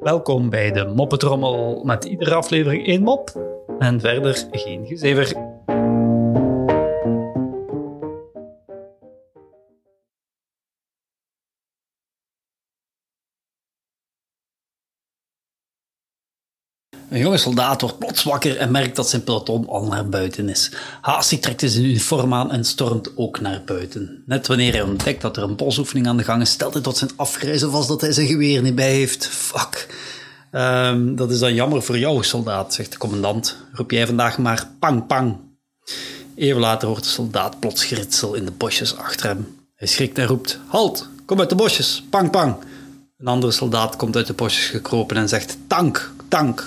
Welkom bij de Moppetrommel met iedere aflevering één mop en verder geen gezever. Een jonge soldaat wordt plots wakker en merkt dat zijn peloton al naar buiten is. Haastig trekt hij zijn uniform aan en stormt ook naar buiten. Net wanneer hij ontdekt dat er een bosoefening aan de gang is, stelt hij tot zijn afgrijzen vast dat hij zijn geweer niet bij heeft. Fuck. Ehm, dat is dan jammer voor jou, soldaat, zegt de commandant. Roep jij vandaag maar pang pang. Even later hoort de soldaat plots geritsel in de bosjes achter hem. Hij schrikt en roept: Halt, kom uit de bosjes, pang pang. Een andere soldaat komt uit de bosjes gekropen en zegt: Tank, tank,